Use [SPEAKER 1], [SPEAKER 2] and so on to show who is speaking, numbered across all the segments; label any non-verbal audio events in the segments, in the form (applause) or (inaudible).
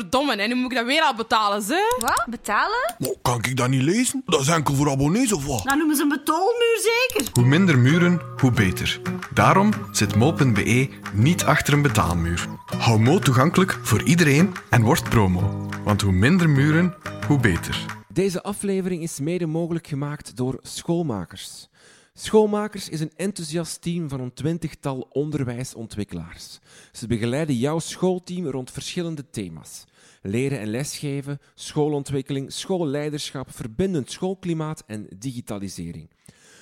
[SPEAKER 1] Verdomme, en nu moet ik dat weer al betalen, ze?
[SPEAKER 2] Wat? Betalen?
[SPEAKER 3] Maar kan ik dat niet lezen? Dat is enkel voor abonnees of wat?
[SPEAKER 4] Dan noemen ze een betaalmuur zeker.
[SPEAKER 5] Hoe minder muren, hoe beter. Daarom zit mo.be niet achter een betaalmuur. Hou Mo toegankelijk voor iedereen en word promo. Want hoe minder muren, hoe beter.
[SPEAKER 6] Deze aflevering is mede mogelijk gemaakt door Schoolmakers. Schoolmakers is een enthousiast team van een twintigtal onderwijsontwikkelaars. Ze begeleiden jouw schoolteam rond verschillende thema's. Leren en lesgeven, schoolontwikkeling, schoolleiderschap, verbindend schoolklimaat en digitalisering.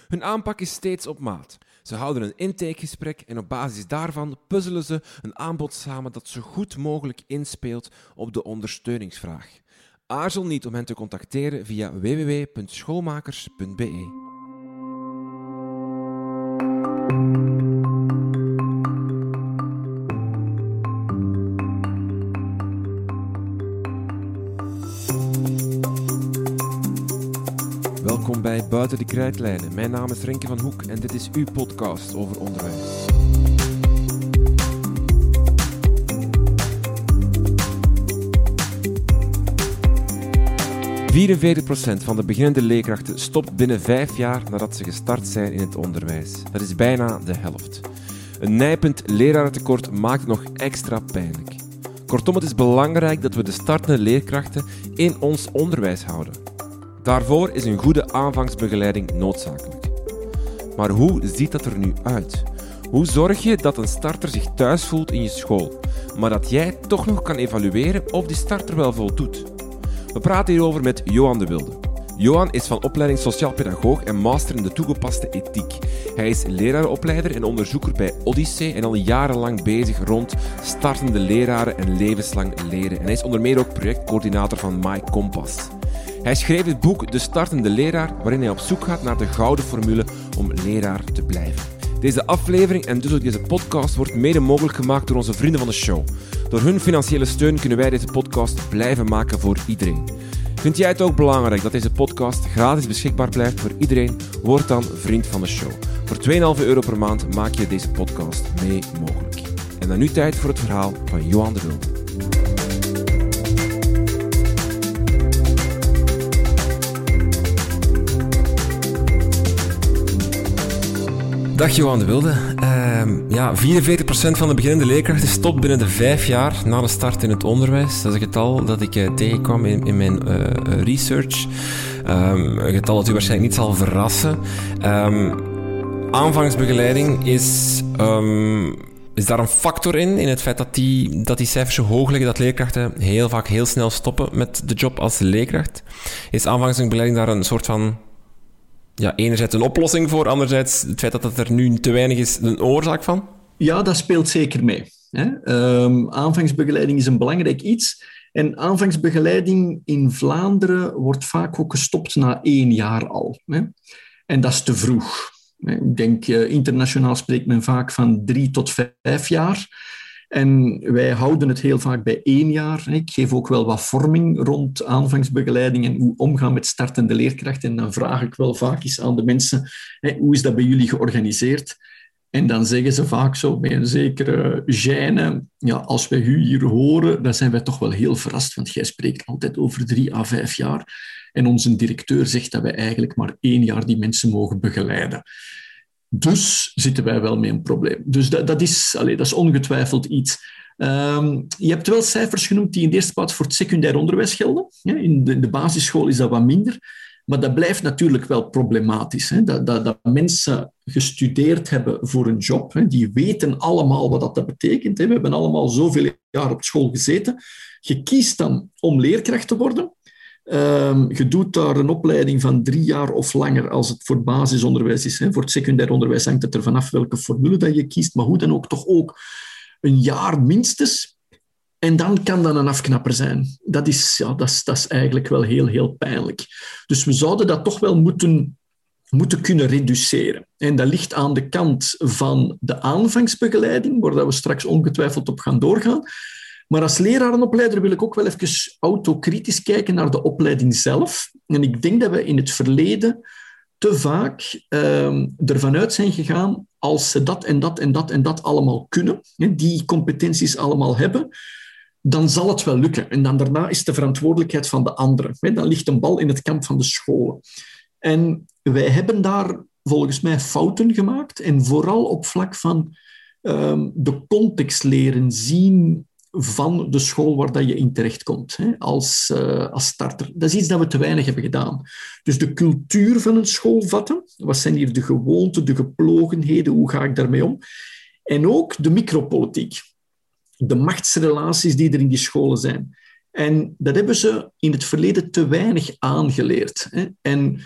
[SPEAKER 6] Hun aanpak is steeds op maat. Ze houden een intakegesprek en op basis daarvan puzzelen ze een aanbod samen dat zo goed mogelijk inspeelt op de ondersteuningsvraag. Aarzel niet om hen te contacteren via www.schoolmakers.be. Welkom bij Buiten de Krijtlijnen. Mijn naam is Renke van Hoek en dit is uw podcast over onderwijs. Procent van de beginnende leerkrachten stopt binnen vijf jaar nadat ze gestart zijn in het onderwijs. Dat is bijna de helft. Een nijpend lerarentekort maakt nog extra pijnlijk. Kortom, het is belangrijk dat we de startende leerkrachten in ons onderwijs houden. Daarvoor is een goede aanvangsbegeleiding noodzakelijk. Maar hoe ziet dat er nu uit? Hoe zorg je dat een starter zich thuis voelt in je school, maar dat jij toch nog kan evalueren of die starter wel voldoet? We praten hierover met Johan de Wilde. Johan is van opleiding sociaal pedagoog en master in de toegepaste ethiek. Hij is leraaropleider en onderzoeker bij Odyssey en al jarenlang bezig rond startende leraren en levenslang leren. En hij is onder meer ook projectcoördinator van My Compass. Hij schreef het boek De Startende Leraar, waarin hij op zoek gaat naar de gouden formule om leraar te blijven. Deze aflevering en dus ook deze podcast wordt mede mogelijk gemaakt door onze vrienden van de show. Door hun financiële steun kunnen wij deze podcast blijven maken voor iedereen. Vind jij het ook belangrijk dat deze podcast gratis beschikbaar blijft voor iedereen? Word dan vriend van de show. Voor 2,5 euro per maand maak je deze podcast mee mogelijk. En dan nu tijd voor het verhaal van Johan de Wilde. Dag Johan de Wilde. Uh, ja, 44% van de beginnende leerkrachten stopt binnen de vijf jaar na de start in het onderwijs. Dat is een getal dat ik uh, tegenkwam in, in mijn uh, research. Um, een getal dat u waarschijnlijk niet zal verrassen. Um, aanvangsbegeleiding is, is daar een factor in, in het feit dat die, dat die cijfers zo hoog liggen, dat leerkrachten heel vaak heel snel stoppen met de job als leerkracht. Is aanvangsbegeleiding daar een soort van ja, enerzijds een oplossing voor, anderzijds het feit dat het er nu te weinig is, een oorzaak van?
[SPEAKER 7] Ja, dat speelt zeker mee. Hè. Um, aanvangsbegeleiding is een belangrijk iets. En aanvangsbegeleiding in Vlaanderen wordt vaak ook gestopt na één jaar al. Hè. En dat is te vroeg. Ik denk, uh, internationaal spreekt men vaak van drie tot vijf jaar. En wij houden het heel vaak bij één jaar. Ik geef ook wel wat vorming rond aanvangsbegeleiding en hoe omgaan met startende leerkrachten. En dan vraag ik wel vaak eens aan de mensen, hoe is dat bij jullie georganiseerd? En dan zeggen ze vaak zo met een zekere gêne, ja, als wij u hier horen, dan zijn wij toch wel heel verrast, want jij spreekt altijd over drie à vijf jaar. En onze directeur zegt dat wij eigenlijk maar één jaar die mensen mogen begeleiden. Dus zitten wij wel met een probleem. Dus dat, dat, is, allez, dat is ongetwijfeld iets. Um, je hebt wel cijfers genoemd die in de eerste plaats voor het secundair onderwijs gelden. In, de, de, basisschool is dat wat minder. Maar dat blijft natuurlijk wel problematisch. Hè? Dat, dat, dat, mensen gestudeerd hebben voor een job. Hè? Die weten allemaal wat dat betekent. Hè? We hebben allemaal zoveel jaar op school gezeten. Je kiest dan om leerkracht te worden. Um, je doet daar een opleiding van drie jaar of langer als het voor basisonderwijs is. Hè. Voor het secundair onderwijs hangt het er vanaf welke formule dat je kiest, maar hoe dan ook toch ook een jaar minstens. En dan kan dat een afknapper zijn. Dat is, ja, dat is, dat is eigenlijk wel heel, heel pijnlijk. Dus we zouden dat toch wel moeten, moeten kunnen reduceren. En dat ligt aan de kant van de aanvangsbegeleiding, waar we straks ongetwijfeld op gaan doorgaan. Maar als lerarenopleider wil ik ook wel even autokritisch kijken naar de opleiding zelf. En ik denk dat we in het verleden te vaak uh, ervan uit zijn gegaan als ze dat en dat en dat en dat allemaal kunnen, die competenties allemaal hebben, dan zal het wel lukken. En dan daarna is de verantwoordelijkheid van de anderen. Dan ligt een bal in het kamp van de scholen. En wij hebben daar volgens mij fouten gemaakt. En vooral op vlak van um, de context leren zien van de school waar dat je in terechtkomt hè, als, uh, als starter. Dat is iets dat we te weinig hebben gedaan. Dus de cultuur van een school vatten. Wat zijn hier de gewoonten, de geplogenheden? Hoe ga ik daarmee om? En ook de micropolitiek. De machtsrelaties die er in die scholen zijn. En dat hebben ze in het verleden te weinig aangeleerd. Hè. En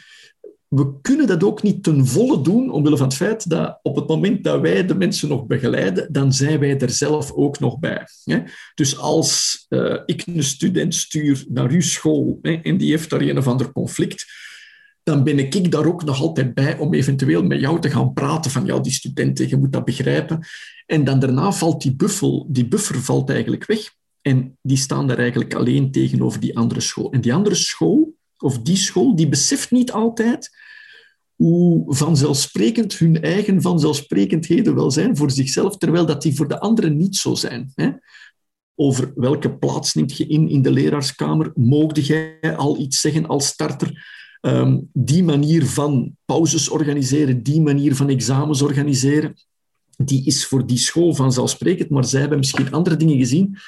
[SPEAKER 7] we kunnen dat ook niet ten volle doen, omwille van het feit dat op het moment dat wij de mensen nog begeleiden, dan zijn wij er zelf ook nog bij. Dus als uh, ik een student stuur naar uw school en die heeft daar een of ander conflict, dan ben ik daar ook nog altijd bij om eventueel met jou te gaan praten van ja, die studenten, je moet dat begrijpen. En dan daarna valt die, buffel, die buffer valt eigenlijk weg. En die staan daar eigenlijk alleen tegenover die andere school. En die andere school, of die school, die beseft niet altijd hoe vanzelfsprekend hun eigen vanzelfsprekendheden wel zijn voor zichzelf, terwijl dat die voor de anderen niet zo zijn. Hè? Over welke plaats neemt je in in de leraarskamer? Moogde jij al iets zeggen als starter? Um, die manier van pauzes organiseren, die manier van examens organiseren, die is voor die school vanzelfsprekend, maar zij hebben misschien andere dingen gezien.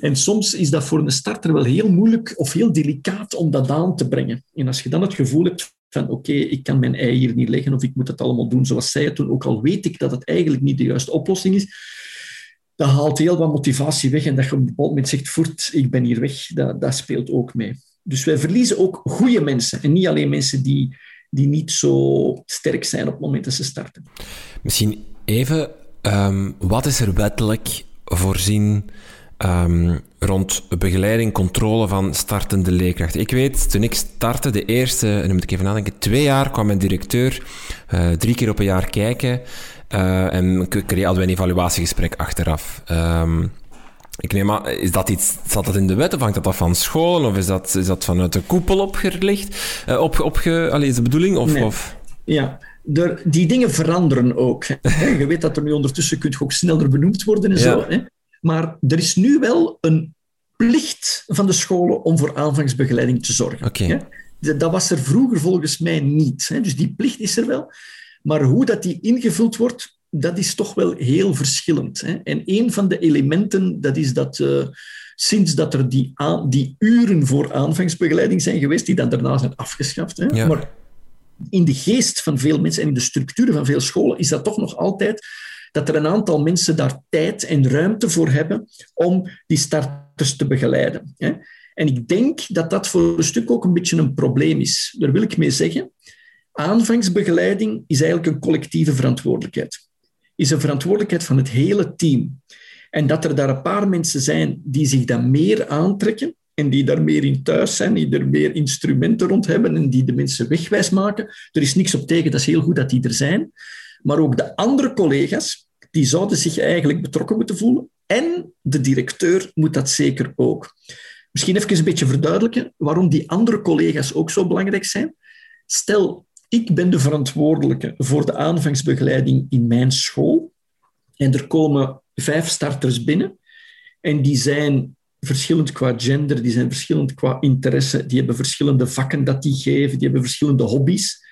[SPEAKER 7] En soms is dat voor een starter wel heel moeilijk of heel delicaat om dat aan te brengen. En als je dan het gevoel hebt van oké, ik kan mijn ei hier niet leggen of ik moet het allemaal doen zoals zij het doen, ook al weet ik dat het eigenlijk niet de juiste oplossing is, dat haalt heel wat motivatie weg en dat je op een bepaald moment zegt, voort, ik ben hier weg, dat, dat speelt ook mee. Dus wij verliezen ook goede mensen en niet alleen mensen die, die niet zo sterk zijn op het moment dat ze starten.
[SPEAKER 8] Misschien even, um, wat is er wettelijk voorzien um, rond begeleiding, controle van startende leerkrachten. Ik weet, toen ik startte, de eerste, dan moet ik even nadenken, twee jaar kwam mijn directeur uh, drie keer op een jaar kijken uh, en hadden we een evaluatiegesprek achteraf. Um, ik neem aan, is dat iets, zat dat in de wet of hangt dat af van scholen of is dat, is dat vanuit de koepel opgelicht? Uh, op, opge, allee, is de bedoeling? Of,
[SPEAKER 7] nee.
[SPEAKER 8] of?
[SPEAKER 7] Ja, er, die dingen veranderen ook. (laughs) je weet dat er nu ondertussen kunt ook sneller benoemd worden en ja. zo. Hè? Maar er is nu wel een plicht van de scholen om voor aanvangsbegeleiding te zorgen.
[SPEAKER 8] Okay.
[SPEAKER 7] Dat was er vroeger volgens mij niet. Dus die plicht is er wel. Maar hoe dat die ingevuld wordt, dat is toch wel heel verschillend. En een van de elementen, dat is dat uh, sinds dat er die, die uren voor aanvangsbegeleiding zijn geweest, die dan daarna zijn afgeschaft. Hè?
[SPEAKER 8] Ja.
[SPEAKER 7] Maar in de geest van veel mensen en in de structuren van veel scholen is dat toch nog altijd dat er een aantal mensen daar tijd en ruimte voor hebben om die starters te begeleiden. En ik denk dat dat voor een stuk ook een beetje een probleem is. Daar wil ik mee zeggen, aanvangsbegeleiding is eigenlijk een collectieve verantwoordelijkheid. Is een verantwoordelijkheid van het hele team. En dat er daar een paar mensen zijn die zich dat meer aantrekken en die daar meer in thuis zijn, die er meer instrumenten rond hebben en die de mensen wegwijs maken. Er is niks op tegen, dat is heel goed dat die er zijn. Maar ook de andere collega's, die zouden zich eigenlijk betrokken moeten voelen. En de directeur moet dat zeker ook. Misschien even een beetje verduidelijken waarom die andere collega's ook zo belangrijk zijn. Stel, ik ben de verantwoordelijke voor de aanvangsbegeleiding in mijn school. En er komen vijf starters binnen. En die zijn verschillend qua gender, die zijn verschillend qua interesse, die hebben verschillende vakken dat die geven, die hebben verschillende hobby's.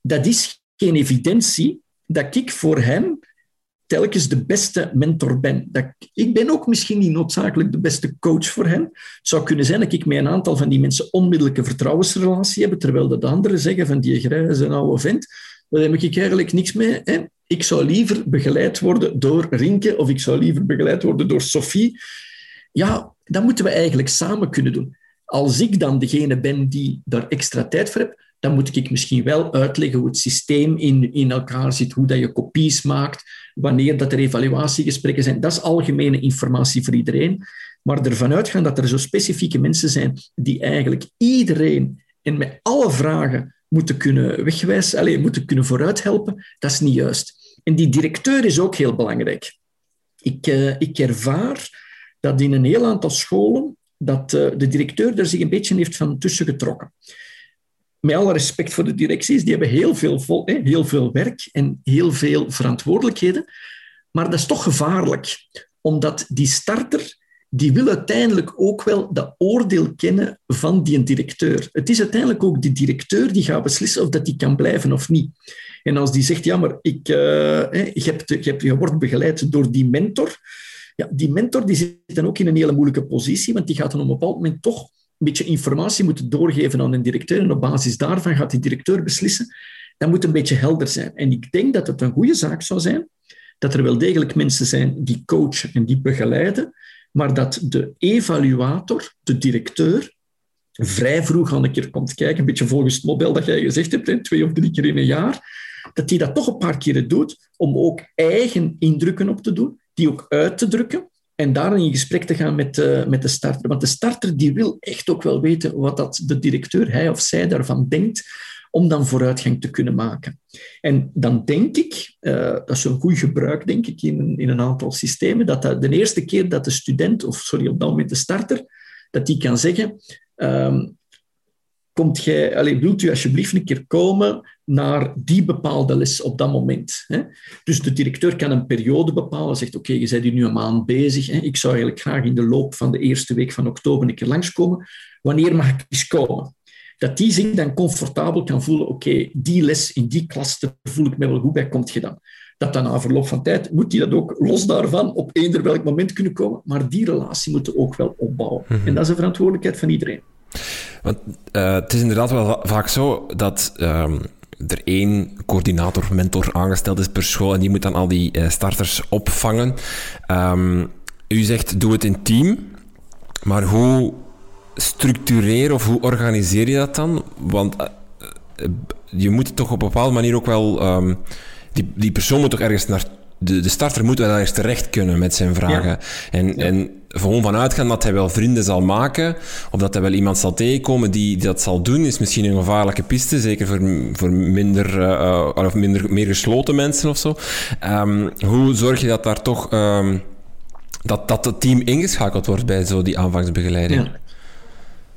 [SPEAKER 7] Dat is geen evidentie dat ik voor hen telkens de beste mentor ben. Dat ik, ik ben ook misschien niet noodzakelijk de beste coach voor hen. Het zou kunnen zijn dat ik met een aantal van die mensen onmiddellijke vertrouwensrelatie heb, terwijl de anderen zeggen van die grijze oude vent, daar heb ik eigenlijk niks mee. Hè? Ik zou liever begeleid worden door Rinke of ik zou liever begeleid worden door Sophie. Ja, dat moeten we eigenlijk samen kunnen doen. Als ik dan degene ben die daar extra tijd voor heb, dan moet ik misschien wel uitleggen hoe het systeem in, in elkaar zit, hoe dat je kopies maakt, wanneer dat er evaluatiegesprekken zijn. Dat is algemene informatie voor iedereen. Maar ervan uitgaan dat er zo specifieke mensen zijn die eigenlijk iedereen en met alle vragen moeten kunnen wegwijzen, alleen moeten kunnen vooruithelpen, dat is niet juist. En die directeur is ook heel belangrijk. Ik, uh, ik ervaar dat in een heel aantal scholen dat uh, de directeur er zich een beetje heeft van tussen getrokken met alle respect voor de directies, die hebben heel veel, vol, heel veel werk en heel veel verantwoordelijkheden. Maar dat is toch gevaarlijk, omdat die starter die wil uiteindelijk ook wel dat oordeel kennen van die directeur. Het is uiteindelijk ook die directeur die gaat beslissen of dat die kan blijven of niet. En als die zegt, ja, maar ik, uh, je, hebt, je, wordt begeleid door die mentor, ja, die mentor die zit dan ook in een hele moeilijke positie, want die gaat dan op een bepaald moment toch beetje informatie moeten doorgeven aan een directeur. En op basis daarvan gaat die directeur beslissen. Dat moet een beetje helder zijn. En ik denk dat het een goede zaak zou zijn dat er wel degelijk mensen zijn die coachen en die begeleiden, maar dat de evaluator, de directeur, vrij vroeg aan een keer komt kijken, een beetje volgens het model dat jij gezegd hebt, twee of drie keer in een jaar, dat hij dat toch een paar keren doet om ook eigen indrukken op te doen, die ook uit te drukken en daar in gesprek te gaan met de, met de starter. Want de starter die wil echt ook wel weten wat dat de directeur, hij of zij, daarvan denkt, om dan vooruitgang te kunnen maken. En dan denk ik, uh, dat is een goed gebruik, denk ik, in, in een aantal systemen, dat, dat de eerste keer dat de student, of sorry, op dat moment de starter, dat die kan zeggen, um, komt jij, allez, wilt u alsjeblieft een keer komen naar die bepaalde les op dat moment. Hè? Dus de directeur kan een periode bepalen, zegt oké, je bent hier nu een maand bezig, hè? ik zou eigenlijk graag in de loop van de eerste week van oktober een keer langskomen. Wanneer mag ik eens komen? Dat die zich dan comfortabel kan voelen, oké, die les in die klas, daar voel ik me wel goed bij, komt je dan? Dat dan na verloop van tijd, moet die dat ook los daarvan op eender welk moment kunnen komen, maar die relatie moeten ook wel opbouwen. Mhm. En dat is een verantwoordelijkheid van iedereen.
[SPEAKER 8] Want uh, het is inderdaad wel vaak zo dat um, er één coördinator, mentor aangesteld is per school en die moet dan al die uh, starters opvangen. Um, u zegt, doe het in team, maar hoe structureer of hoe organiseer je dat dan? Want uh, je moet toch op een bepaalde manier ook wel... Um, die, die persoon moet toch ergens naar de, de starter moet wel ergens terecht kunnen met zijn vragen. En, ja. en gewoon vanuit gaan dat hij wel vrienden zal maken, of dat hij wel iemand zal tegenkomen die, die dat zal doen, is misschien een gevaarlijke piste, zeker voor, voor minder, uh, of minder, meer gesloten mensen of zo. Um, hoe zorg je dat daar toch... Um, dat, dat het team ingeschakeld wordt bij zo die aanvangsbegeleiding? Ja.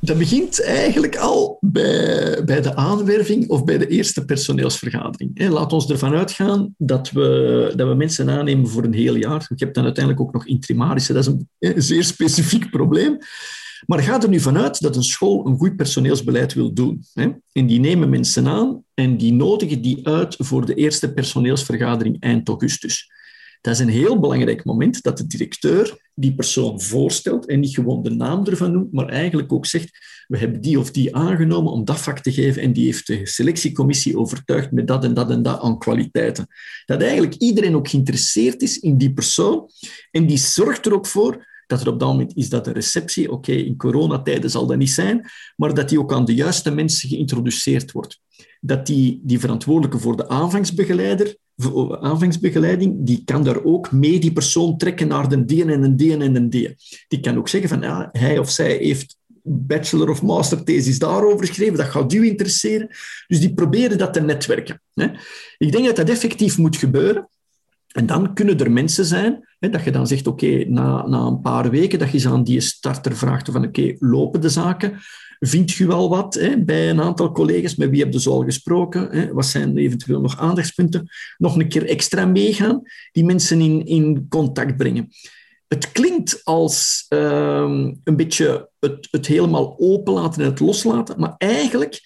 [SPEAKER 7] Dat begint eigenlijk al bij, bij de aanwerving of bij de eerste personeelsvergadering. Laat ons ervan uitgaan dat we, dat we mensen aannemen voor een heel jaar. Je hebt dan uiteindelijk ook nog intrimarische, dat is een, een zeer specifiek probleem. Maar ga er nu vanuit dat een school een goed personeelsbeleid wil doen. En die nemen mensen aan en die nodigen die uit voor de eerste personeelsvergadering eind augustus. Dat is een heel belangrijk moment dat de directeur die persoon voorstelt en niet gewoon de naam ervan noemt, maar eigenlijk ook zegt, we hebben die of die aangenomen om dat vak te geven en die heeft de selectiecommissie overtuigd met dat en dat en dat aan kwaliteiten. Dat eigenlijk iedereen ook geïnteresseerd is in die persoon en die zorgt er ook voor dat er op dat moment is dat de receptie, oké, in coronatijden zal dat niet zijn, maar dat die ook aan de juiste mensen geïntroduceerd wordt. Dat die, die verantwoordelijke voor de aanvangsbegeleider aanvangsbegeleiding, die kan daar ook mee die persoon trekken naar de die en een die en een die. Die kan ook zeggen van ja, hij of zij heeft bachelor of master thesis daarover geschreven, dat gaat u interesseren. Dus die proberen dat te netwerken. Ik denk dat dat effectief moet gebeuren. En dan kunnen er mensen zijn, hè, dat je dan zegt, oké, na, na een paar weken, dat je aan die starter vraagt van, oké, lopen de zaken? Vind je wel wat hè, bij een aantal collega's? Met wie heb je zo al gesproken? Hè? Wat zijn eventueel nog aandachtspunten? Nog een keer extra meegaan, die mensen in, in contact brengen. Het klinkt als um, een beetje het, het helemaal openlaten en het loslaten, maar eigenlijk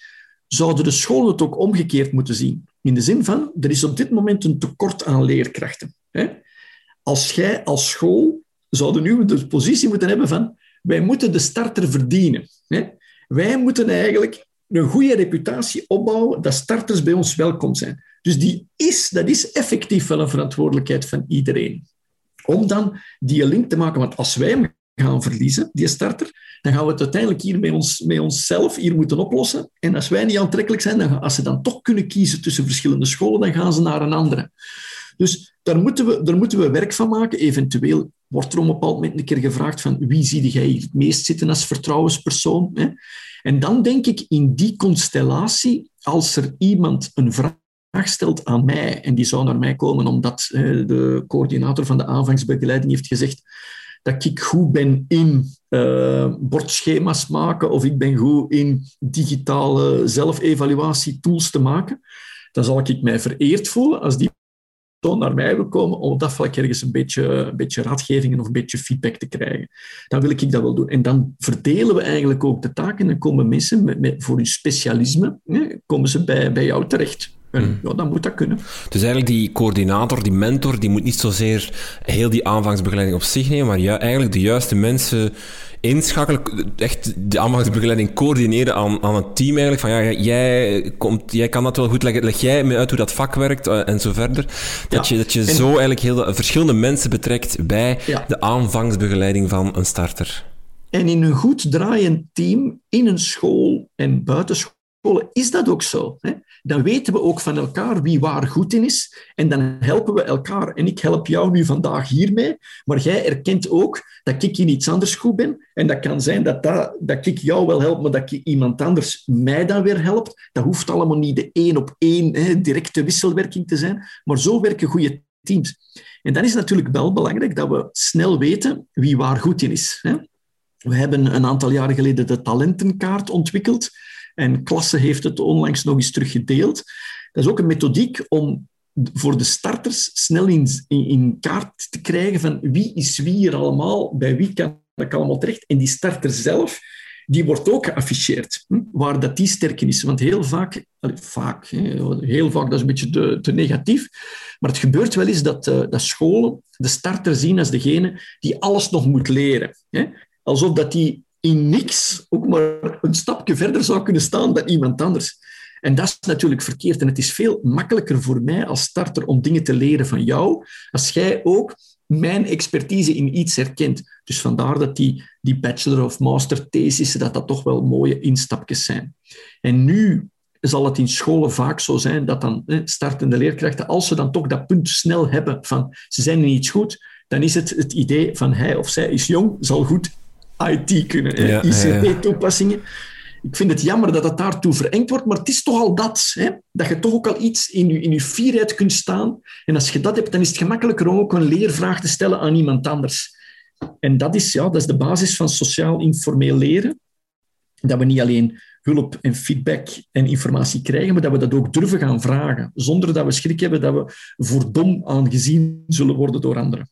[SPEAKER 7] zouden de scholen het ook omgekeerd moeten zien. In de zin van, er is op dit moment een tekort aan leerkrachten. Hè? Als jij als school zouden nu de positie moeten hebben van, wij moeten de starter verdienen. Hè? Wij moeten eigenlijk een goede reputatie opbouwen dat starters bij ons welkom zijn. Dus die is, dat is effectief wel een verantwoordelijkheid van iedereen. Om dan die link te maken, want als wij hem gaan verliezen, die starter, dan gaan we het uiteindelijk hier met, ons, met onszelf hier moeten oplossen. En als wij niet aantrekkelijk zijn, dan, als ze dan toch kunnen kiezen tussen verschillende scholen, dan gaan ze naar een andere. Dus daar moeten we, daar moeten we werk van maken. Eventueel wordt er op een bepaald moment een keer gevraagd van wie zie jij hier het meest zitten als vertrouwenspersoon? Hè? En dan denk ik in die constellatie, als er iemand een vraag stelt aan mij, en die zou naar mij komen omdat de coördinator van de aanvangsbegeleiding heeft gezegd dat ik goed ben in uh, bordschema's maken of ik ben goed in digitale zelfevaluatietools te maken, dan zal ik mij vereerd voelen als die naar mij wil komen om op dat vlak ergens een beetje, een beetje raadgevingen of een beetje feedback te krijgen. Dan wil ik dat wel doen. En dan verdelen we eigenlijk ook de taken en dan komen mensen met, met, voor hun specialisme, hè, komen ze bij, bij jou terecht. En ja, dan moet dat kunnen.
[SPEAKER 8] Dus eigenlijk die coördinator, die mentor, die moet niet zozeer heel die aanvangsbegeleiding op zich nemen, maar ja, eigenlijk de juiste mensen inschakelen, echt de aanvangsbegeleiding coördineren aan, aan het team eigenlijk. Van ja, jij, komt, jij kan dat wel goed leggen, leg jij me uit hoe dat vak werkt uh, en zo verder. Dat
[SPEAKER 7] Ja.
[SPEAKER 8] je, dat je
[SPEAKER 7] En-
[SPEAKER 8] zo eigenlijk heel de- verschillende mensen betrekt bij
[SPEAKER 7] Ja.
[SPEAKER 8] de aanvangsbegeleiding van een starter.
[SPEAKER 7] En in een goed draaiend team, in een school en buitenscholen, is dat ook zo. Hè? Dan weten we ook van elkaar wie waar goed in is. En dan helpen we elkaar. En ik help jou nu vandaag hiermee. Maar jij erkent ook dat ik in iets anders goed ben. En dat kan zijn dat, dat, dat ik jou wel help, maar dat iemand anders mij dan weer helpt. Dat hoeft allemaal niet de één op één hè, directe wisselwerking te zijn. Maar zo werken goede teams. En dan is het natuurlijk wel belangrijk dat we snel weten wie waar goed in is. Hè? We hebben een aantal jaren geleden de talentenkaart ontwikkeld. En Klasse heeft het onlangs nog eens teruggedeeld. Dat is ook een methodiek om voor de starters snel in, in, kaart te krijgen van wie is wie hier allemaal, bij wie kan ik allemaal terecht. En die starter zelf, die wordt ook geafficheerd, hm, waar dat die sterk in is. Want heel vaak, vaak, heel vaak, dat is een beetje te, te negatief, maar het gebeurt wel eens dat, eh, dat scholen de starter zien als degene die alles nog moet leren. Alsof dat die in niks ook maar een stapje verder zou kunnen staan dan iemand anders. En dat is natuurlijk verkeerd. En het is veel makkelijker voor mij als starter om dingen te leren van jou, als jij ook mijn expertise in iets herkent. Dus vandaar dat die, die bachelor of master thesissen, dat dat toch wel mooie instapjes zijn. En nu zal het in scholen vaak zo zijn dat dan startende leerkrachten, als ze dan toch dat punt snel hebben van ze zijn in iets goed, dan is het het idee van hij of zij is jong, zal goed IT kunnen,
[SPEAKER 8] Ja.
[SPEAKER 7] ICT-toepassingen. Ik vind het jammer dat het daartoe verengd wordt, maar het is toch al dat. Hè? Dat je toch ook al iets in je, in je fierheid kunt staan. En als je dat hebt, dan is het gemakkelijker om ook een leervraag te stellen aan iemand anders. En dat is, ja, dat is de basis van sociaal-informeel leren. Dat we niet alleen hulp en feedback en informatie krijgen, maar dat we dat ook durven gaan vragen, zonder dat we schrik hebben dat we voor dom aangezien zullen worden door anderen.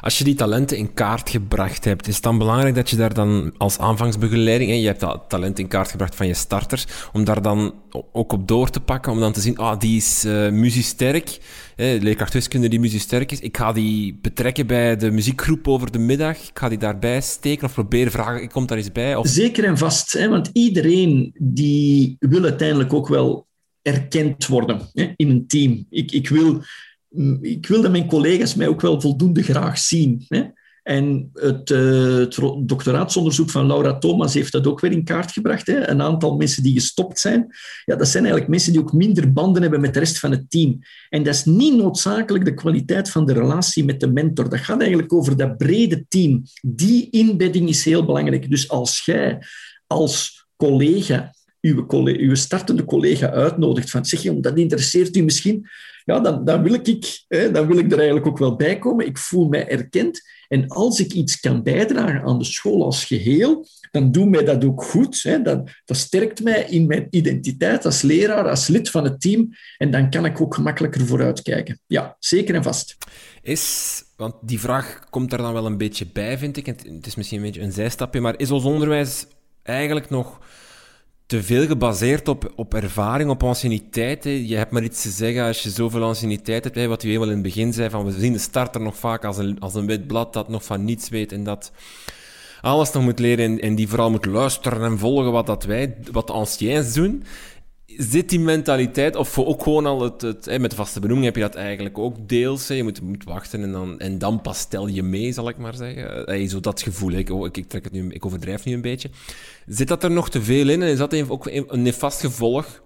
[SPEAKER 8] Als je die talenten in kaart gebracht hebt, is het dan belangrijk dat je daar dan als aanvangsbegeleiding, hè, je hebt dat talent in kaart gebracht van je starters, om daar dan ook op door te pakken, om dan te zien, ah, die is uh, muziesterk, hè, die muziesterk is, ik ga die betrekken bij de muziekgroep over de middag, ik ga die daarbij steken of proberen vragen, ik kom daar eens bij. Of...
[SPEAKER 7] Zeker en vast, hè, want iedereen die wil uiteindelijk ook wel erkend worden hè, in een team. Ik, ik wil ik wil dat mijn collega's mij ook wel voldoende graag zien. Hè? En het, uh, doctoraatsonderzoek van Laura Thomas heeft dat ook weer in kaart gebracht. Hè? Een aantal mensen die gestopt zijn, ja, dat zijn eigenlijk mensen die ook minder banden hebben met de rest van het team. En dat is niet noodzakelijk de kwaliteit van de relatie met de mentor. Dat gaat eigenlijk over dat brede team. Die inbedding is heel belangrijk. Dus als jij als collega uw, uw startende collega uitnodigt van zeg je, dat interesseert u misschien, ja, dan, dan, wil ik, hè, dan wil ik er eigenlijk ook wel bij komen. Ik voel mij erkend. En als ik iets kan bijdragen aan de school als geheel, dan doet mij dat ook goed. Hè. Dat, sterkt mij in mijn identiteit als leraar, als lid van het team. En dan kan ik ook gemakkelijker vooruitkijken. Ja, zeker en vast.
[SPEAKER 8] Is, want die vraag komt daar dan wel een beetje bij, vind ik. Het is misschien een beetje een zijstapje, maar is ons onderwijs eigenlijk nog te veel gebaseerd op, op ervaring, op anciëniteit. Je hebt maar iets te zeggen als je zoveel anciëniteit hebt. Wat u helemaal in het begin zei, van we zien de starter nog vaak als een, als een wit blad dat nog van niets weet en dat alles nog moet leren en, en die vooral moet luisteren en volgen wat, dat wij, wat de anciens doen. Zit die mentaliteit, of ook gewoon al het, het hè, met vaste benoeming heb je dat eigenlijk ook deels. Je moet, moet wachten en dan, en dan pas je mee, zal ik maar zeggen. Hey, zo dat gevoel, ik, ik, ik, trek het nu, ik overdrijf nu een beetje. Zit dat er nog te veel in en is dat ook een nefast gevolg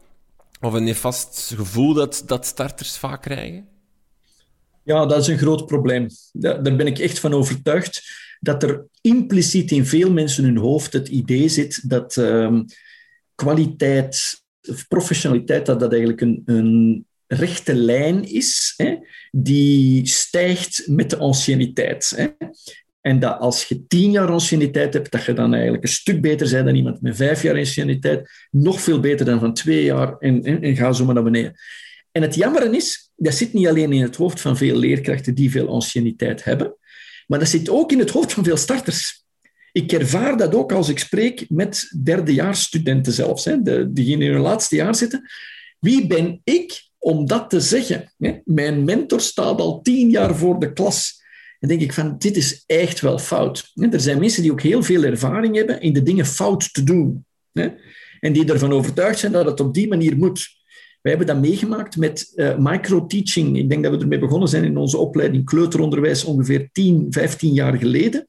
[SPEAKER 8] of een nefast gevoel dat, dat starters vaak krijgen?
[SPEAKER 7] Ja, dat is een groot probleem. Daar ben ik echt van overtuigd dat er impliciet in veel mensen hun hoofd het idee zit dat um, kwaliteit professionaliteit, dat dat eigenlijk een, een rechte lijn is, hè, die stijgt met de anciëniteit. Hè. En dat als je tien jaar anciëniteit hebt, dat je dan eigenlijk een stuk beter bent dan iemand met vijf jaar anciëniteit, nog veel beter dan van twee jaar, en, en, ga zo maar naar beneden. En het jammer is dat zit niet alleen in het hoofd van veel leerkrachten die veel anciëniteit hebben, maar dat zit ook in het hoofd van veel starters. Ik ervaar dat ook als ik spreek met derdejaarsstudenten zelfs, hè, de, diegenen in hun laatste jaar zitten. Wie ben ik om dat te zeggen? Mijn mentor staat al tien jaar voor de klas. En denk ik van, dit is echt wel fout. Er zijn mensen die ook heel veel ervaring hebben in de dingen fout te doen. En die ervan overtuigd zijn dat het op die manier moet. Wij hebben dat meegemaakt met uh, microteaching. Ik denk dat we ermee begonnen zijn in onze opleiding kleuteronderwijs ongeveer 10, 15 jaar geleden.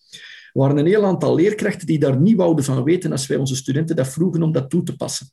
[SPEAKER 7] Waren een heel aantal leerkrachten die daar niet wouden van weten als wij onze studenten dat vroegen om dat toe te passen.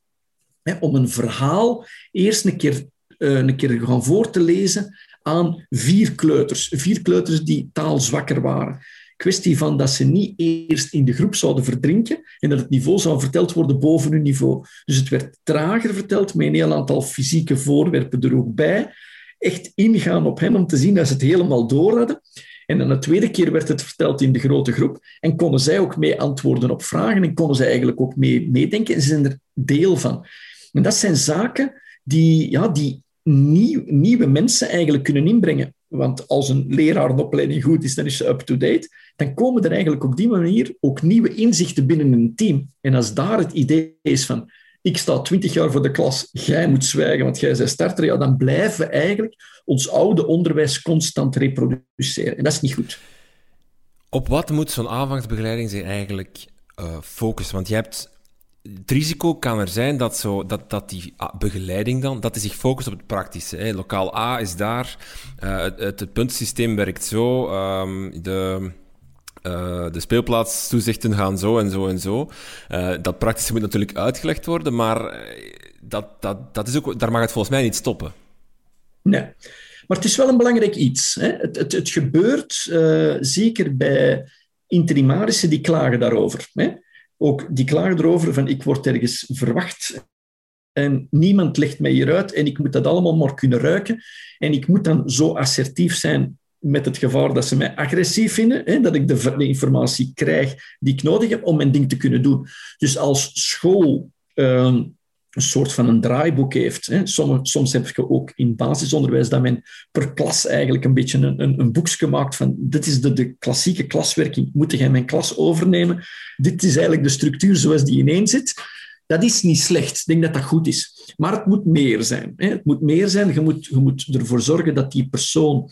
[SPEAKER 7] om een verhaal eerst een keer, uh, een keer gaan voor te lezen aan vier kleuters. Vier kleuters die taalzwakker waren kwestie van dat ze niet eerst in de groep zouden verdrinken en dat het niveau zou verteld worden boven hun niveau. Dus het werd trager verteld, met een heel aantal fysieke voorwerpen er ook bij. Echt ingaan op hen om te zien dat ze het helemaal door hadden. En dan de tweede keer werd het verteld in de grote groep. En konden zij ook mee antwoorden op vragen en konden zij eigenlijk ook mee meedenken. En ze zijn er deel van. En dat zijn zaken die, ja, die nieuw, nieuwe mensen eigenlijk kunnen inbrengen. Want als een leraar een opleiding goed is, dan is ze up-to-date. Dan komen er eigenlijk op die manier ook nieuwe inzichten binnen een team. En als daar het idee is van, ik sta twintig jaar voor de klas, jij moet zwijgen, want jij bent starter, ja, dan blijven we eigenlijk ons oude onderwijs constant reproduceren. En dat is niet goed.
[SPEAKER 8] Op wat moet zo'n aanvangsbegeleiding zich eigenlijk uh, focussen? Want je hebt het risico kan er zijn dat, zo, dat, dat die begeleiding dan, dat die zich focust op het praktische. Hè. Lokaal A is daar, uh, het, puntsysteem werkt zo, um, de, uh, de speelplaatstoezichten gaan zo en zo en zo. Uh, dat praktische moet natuurlijk uitgelegd worden, maar dat, dat, dat is ook, daar mag het volgens mij niet stoppen.
[SPEAKER 7] Nee. Maar het is wel een belangrijk iets. Hè. Het, het, het gebeurt zeker bij interimarissen die klagen daarover. Hè ook die klagen erover van ik word ergens verwacht en niemand legt mij hieruit en ik moet dat allemaal maar kunnen ruiken en ik moet dan zo assertief zijn met het gevaar dat ze mij agressief vinden, hè, dat ik de, informatie krijg die ik nodig heb om mijn ding te kunnen doen. Dus als school ehm, een soort van een draaiboek heeft. Hè. Soms, soms heb je ook in basisonderwijs dat men per klas eigenlijk een beetje een, een, een boekje maakt van dit is de, de klassieke klaswerking, moet jij mijn klas overnemen? Dit is eigenlijk de structuur zoals die ineen zit. Dat is niet slecht. Ik denk dat dat goed is. Maar het moet meer zijn. Hè. Het moet meer zijn. Je moet, je moet ervoor zorgen dat die persoon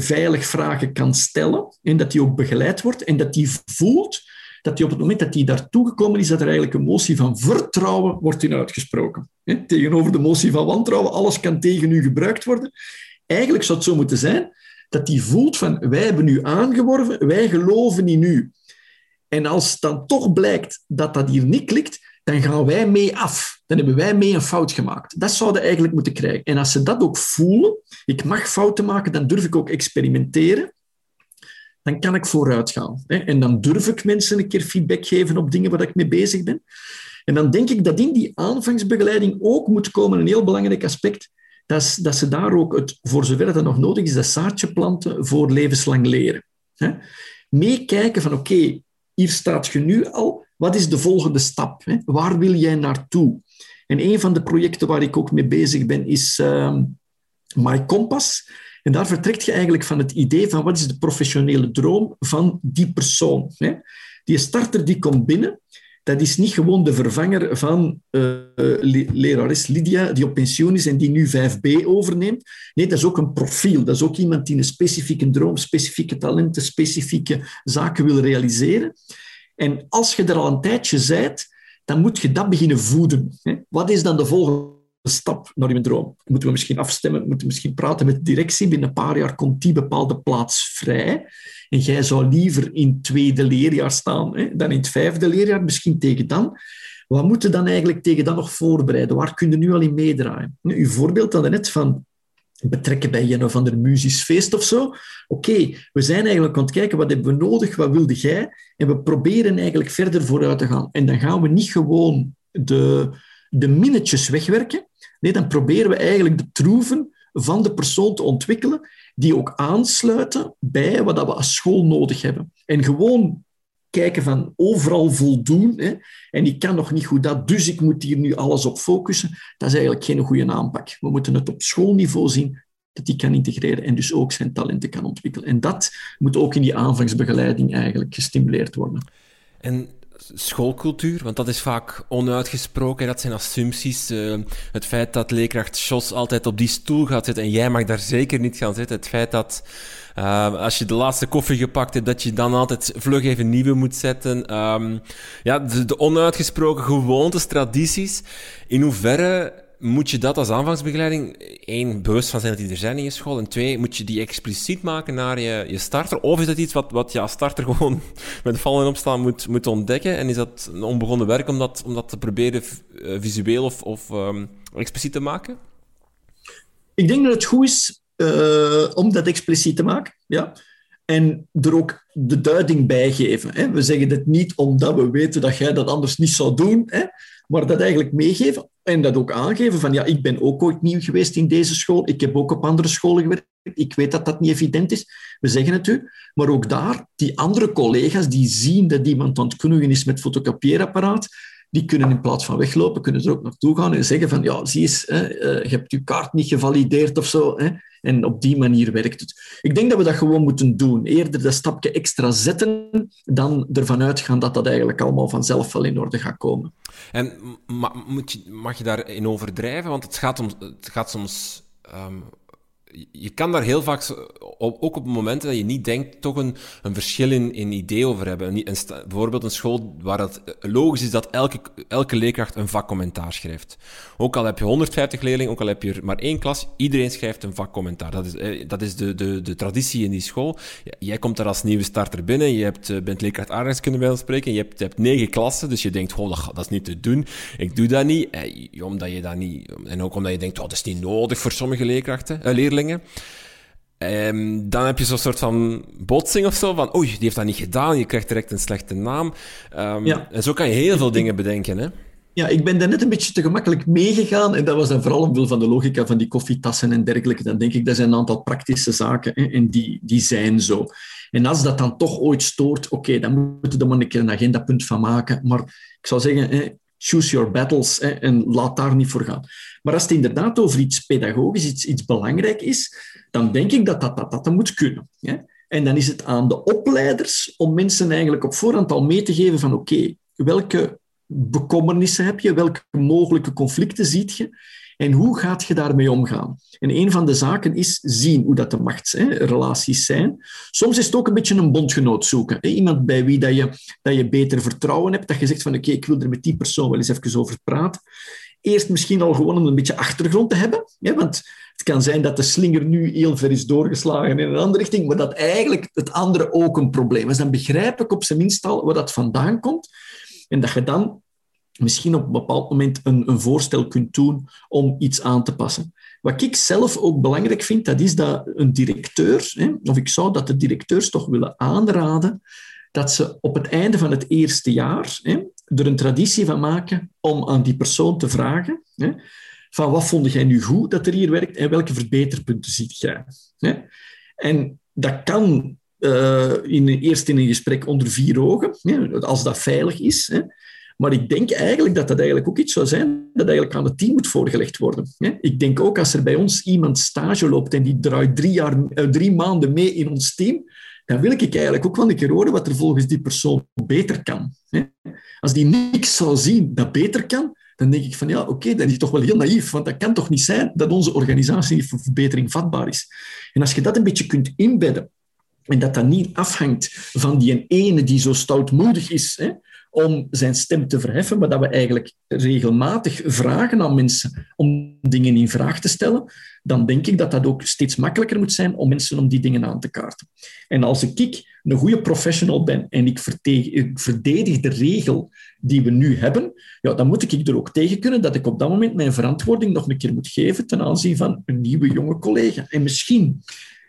[SPEAKER 7] veilig vragen kan stellen en dat die ook begeleid wordt en dat die voelt dat hij op het moment dat hij daartoe gekomen is, dat er eigenlijk een motie van vertrouwen wordt in uitgesproken. tegenover de motie van wantrouwen, alles kan tegen u gebruikt worden. Eigenlijk zou het zo moeten zijn dat hij voelt van wij hebben u aangeworven, wij geloven in u. En als dan toch blijkt dat dat hier niet klikt, dan gaan wij mee af. Dan hebben wij mee een fout gemaakt. Dat zouden eigenlijk moeten krijgen. En als ze dat ook voelen, ik mag fouten maken, dan durf ik ook experimenteren dan kan ik vooruit gaan. En dan durf ik mensen een keer feedback geven op dingen waar ik mee bezig ben. En dan denk ik dat in die aanvangsbegeleiding ook moet komen een heel belangrijk aspect, dat, is, dat ze daar ook, het, voor zover dat nog nodig is, dat zaadje planten voor levenslang leren. Meekijken van, oké, hier staat je nu al, wat is de volgende stap? Waar wil jij naartoe? En een van de projecten waar ik ook mee bezig ben, is uh, My Compass. En daar vertrekt je eigenlijk van het idee van wat is de professionele droom van die persoon. Hè? Die starter die komt binnen, dat is niet gewoon de vervanger van uh, lerares Lydia, die op pensioen is en die nu 5B overneemt. Nee, dat is ook een profiel. Dat is ook iemand die een specifieke droom, specifieke talenten, specifieke zaken wil realiseren. En als je er al een tijdje bent, dan moet je dat beginnen voeden. Wat is dan de volgende stap naar je droom. Moeten we misschien afstemmen, moeten we misschien praten met de directie. Binnen een paar jaar komt die bepaalde plaats vrij. En jij zou liever in het tweede leerjaar staan dan in het vijfde leerjaar, misschien tegen dan. Wat moeten dan eigenlijk tegen dan nog voorbereiden? Waar kun je nu al in meedraaien? Uw voorbeeld dan net van betrekken bij een of ander muzisch feest of zo. Oké, we zijn eigenlijk aan het kijken wat hebben we nodig, wat wilde jij? En we proberen eigenlijk verder vooruit te gaan. En dan gaan we niet gewoon de, de minnetjes wegwerken, Nee, dan proberen we eigenlijk de troeven van de persoon te ontwikkelen die ook aansluiten bij wat we als school nodig hebben. En gewoon kijken van overal voldoen. Hè, en ik kan nog niet goed dat, dus ik moet hier nu alles op focussen. Dat is eigenlijk geen goede aanpak. We moeten het op schoolniveau zien. dat die kan integreren en dus ook zijn talenten kan ontwikkelen. En dat moet ook in die aanvangsbegeleiding eigenlijk gestimuleerd worden.
[SPEAKER 8] En schoolcultuur, want dat is vaak onuitgesproken, dat zijn assumpties. Uh, het feit dat leerkracht Jos altijd op die stoel gaat zitten en jij mag daar zeker niet gaan zitten. Het feit dat uh, als je de laatste koffie gepakt hebt, dat je dan altijd vlug even nieuwe moet zetten. Um, ja, de, de onuitgesproken gewoontes, tradities. In hoeverre moet je dat als aanvangsbegeleiding, één, bewust van zijn dat die er zijn in je school, en twee, moet je die expliciet maken naar je, je starter? Of is dat iets wat, wat je als starter (laughs) gewoon met vallen en opstaan moet, moet ontdekken? En is dat een onbegonnen werk om dat, om dat te proberen eh, visueel of, of um, expliciet te maken?
[SPEAKER 7] Ik denk dat het goed is uh, om dat expliciet te maken, ja. En er ook de duiding bij geven. Hè. We zeggen het niet omdat we weten dat jij dat anders niet zou doen, hè, maar dat eigenlijk meegeven en dat ook aangeven van ja, ik ben ook ooit nieuw geweest in deze school, ik heb ook op andere scholen gewerkt, ik weet dat dat niet evident is, we zeggen het u, maar ook daar, die andere collega's die zien dat iemand aan het knoeien is met fotocopieerapparaat, die kunnen in plaats van weglopen, kunnen er ook naartoe gaan en zeggen van ja, zie eens, hè, uh, je hebt je kaart niet gevalideerd of zo. Hè, en op die manier werkt het. Ik denk dat we dat gewoon moeten doen. Eerder dat stapje extra zetten dan ervan uitgaan dat dat eigenlijk allemaal vanzelf wel in orde gaat komen.
[SPEAKER 8] En moet je, mag je daarin overdrijven? Want het gaat, om, het gaat soms um, je kan daar heel vaak, ook op momenten dat je niet denkt, toch een, een verschil in, idee over hebben. Een, bijvoorbeeld een school waar het logisch is dat elke, elke leerkracht een vakcommentaar schrijft. Ook al heb je 150 leerlingen, ook al heb je maar één klas, iedereen schrijft een vakcommentaar. Dat is, eh, dat is de, de, de traditie in die school. Jij komt daar als nieuwe starter binnen, je hebt, eh, bent leerkracht aardrijkskunde bij ons spreken, je hebt, je hebt negen klassen, dus je denkt, oh, dat, dat is niet te doen. Ik doe dat niet, eh, omdat je dat niet... En ook omdat je denkt, oh, dat is niet nodig voor sommige leerkrachten, eh, leerlingen. Um, dan heb je zo'n soort van botsing of zo, van oei, die heeft dat niet gedaan, je krijgt direct een slechte naam. Um, ja. En zo kan je heel veel dingen bedenken, hè?
[SPEAKER 7] Ja, ik ben daar net een beetje te gemakkelijk meegegaan. En dat was dan vooral omwille van de logica van die koffietassen en dergelijke. Dan denk ik, dat zijn een aantal praktische zaken hè, en die, die zijn zo. En als dat dan toch ooit stoort, oké, dan moeten we er maar een keer een agendapunt van maken. Maar ik zou zeggen, hè, choose your battles hè, en laat daar niet voor gaan. Maar als het inderdaad over iets pedagogisch, iets, iets belangrijk is, dan denk ik dat dat, dat, dat, moet kunnen. Hè. En dan is het aan de opleiders om mensen eigenlijk op voorhand al mee te geven van oké, welke bekommernissen heb je, welke mogelijke conflicten ziet je en hoe gaat je daarmee omgaan? En een van de zaken is zien hoe dat de machtsrelaties zijn. Soms is het ook een beetje een bondgenoot zoeken. Hè? Iemand bij wie dat je, dat je beter vertrouwen hebt, dat je zegt van oké, ik wil er met die persoon wel eens even over praten. Eerst misschien al gewoon om een beetje achtergrond te hebben. Want het kan zijn dat de slinger nu heel ver is doorgeslagen in een andere richting, maar dat eigenlijk het andere ook een probleem is. Dan begrijp ik op zijn minst al waar dat vandaan komt. En dat je dan misschien op een bepaald moment een, een voorstel kunt doen om iets aan te passen. Wat ik zelf ook belangrijk vind, dat is dat een directeur, hè, of ik zou dat de directeurs toch willen aanraden, dat ze op het einde van het eerste jaar hè, er een traditie van maken om aan die persoon te vragen hè, van wat vond jij nu goed dat er hier werkt en welke verbeterpunten ziet jij. Hè? En dat kan uh, in, eerst in een gesprek onder vier ogen, hè, als dat veilig is. Hè. Maar ik denk eigenlijk dat dat eigenlijk ook iets zou zijn dat eigenlijk aan het team moet voorgelegd worden. Ik denk ook als er bij ons iemand stage loopt en die draait drie, jaar, eh, drie maanden mee in ons team, dan wil ik eigenlijk ook wel een keer horen wat er volgens die persoon beter kan. Als die niks zou zien dat beter kan, dan denk ik van ja, oké, dan is toch wel heel naïef, want dat kan toch niet zijn dat onze organisatie voor verbetering vatbaar is. En als je dat een beetje kunt inbedden en dat dat niet afhangt van die ene die zo stoutmoedig is, hè, om zijn stem te verheffen, maar dat we eigenlijk regelmatig vragen aan mensen om dingen in vraag te stellen, dan denk ik dat dat ook steeds makkelijker moet zijn om mensen om die dingen aan te kaarten. En als ik een goede professional ben en ik verdedig de regel die we nu hebben, ja, dan moet ik er ook tegen kunnen dat ik op dat moment mijn verantwoording nog een keer moet geven ten aanzien van een nieuwe jonge collega. En misschien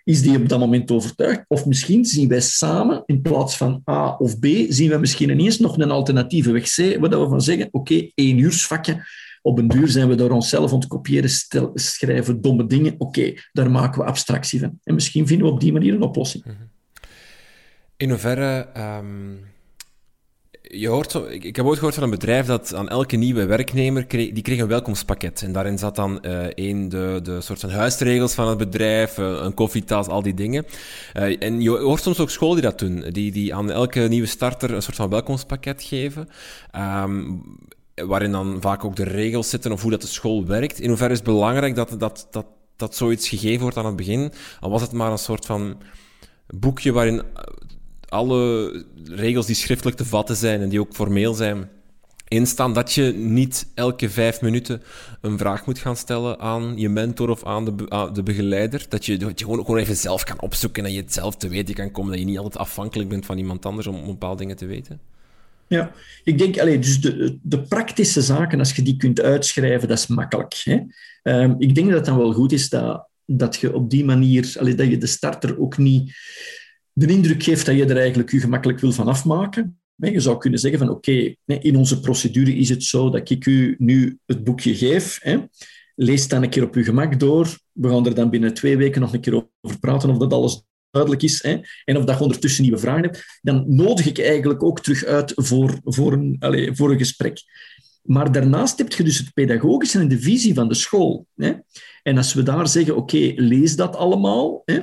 [SPEAKER 7] is die op dat moment overtuigd? Of misschien zien wij samen, in plaats van A of B, zien we misschien ineens nog een alternatieve weg C, waar we van zeggen, oké, okay, één uursvakje, op een duur zijn we door onszelf aan het kopiëren, stel, schrijven domme dingen. Oké, daar maken we abstractie van. En misschien vinden we op die manier een oplossing. Mhm.
[SPEAKER 8] In hoeverre... Um je hoort ik, heb ooit gehoord van een bedrijf dat aan elke nieuwe werknemer kreeg, die kreeg een welkomstpakket. En daarin zat dan eh één, de, de soort van huisregels van het bedrijf, eh, een koffietas, al die dingen. Eh, en je hoort soms ook scholen die dat doen, die, die aan elke nieuwe starter een soort van welkomstpakket geven. Ehm, waarin dan vaak ook de regels zitten of hoe dat de school werkt. In hoeverre is het belangrijk dat, dat, dat, dat zoiets gegeven wordt aan het begin? Al was het maar een soort van boekje waarin alle regels die schriftelijk te vatten zijn en die ook formeel zijn, instaan dat je niet elke vijf minuten een vraag moet gaan stellen aan je mentor of aan de, de begeleider. Dat je, dat je gewoon, gewoon even zelf kan opzoeken en je het zelf te weten kan komen. Dat je niet altijd afhankelijk bent van iemand anders om, bepaalde dingen te weten.
[SPEAKER 7] Ja, ik denk, allee, dus de, de praktische zaken, als je die kunt uitschrijven, dat is makkelijk. Hè? Ehm, ik denk dat het dan wel goed is dat, dat je op die manier, allee, dat je de starter ook niet de indruk geeft dat je er eigenlijk je gemakkelijk wil van afmaken. Je zou kunnen zeggen van oké, in onze procedure is het zo dat ik u nu het boekje geef. Hè? Lees dan een keer op uw gemak door. We gaan er dan binnen twee weken nog een keer over praten of dat alles duidelijk is hè? en of dat je ondertussen nieuwe vragen hebt. Dan nodig ik eigenlijk ook terug uit voor, voor, een, allez, voor een gesprek. Maar daarnaast heb je dus het pedagogische en de visie van de school. Hè? En als we daar zeggen, oké, lees dat allemaal, hè?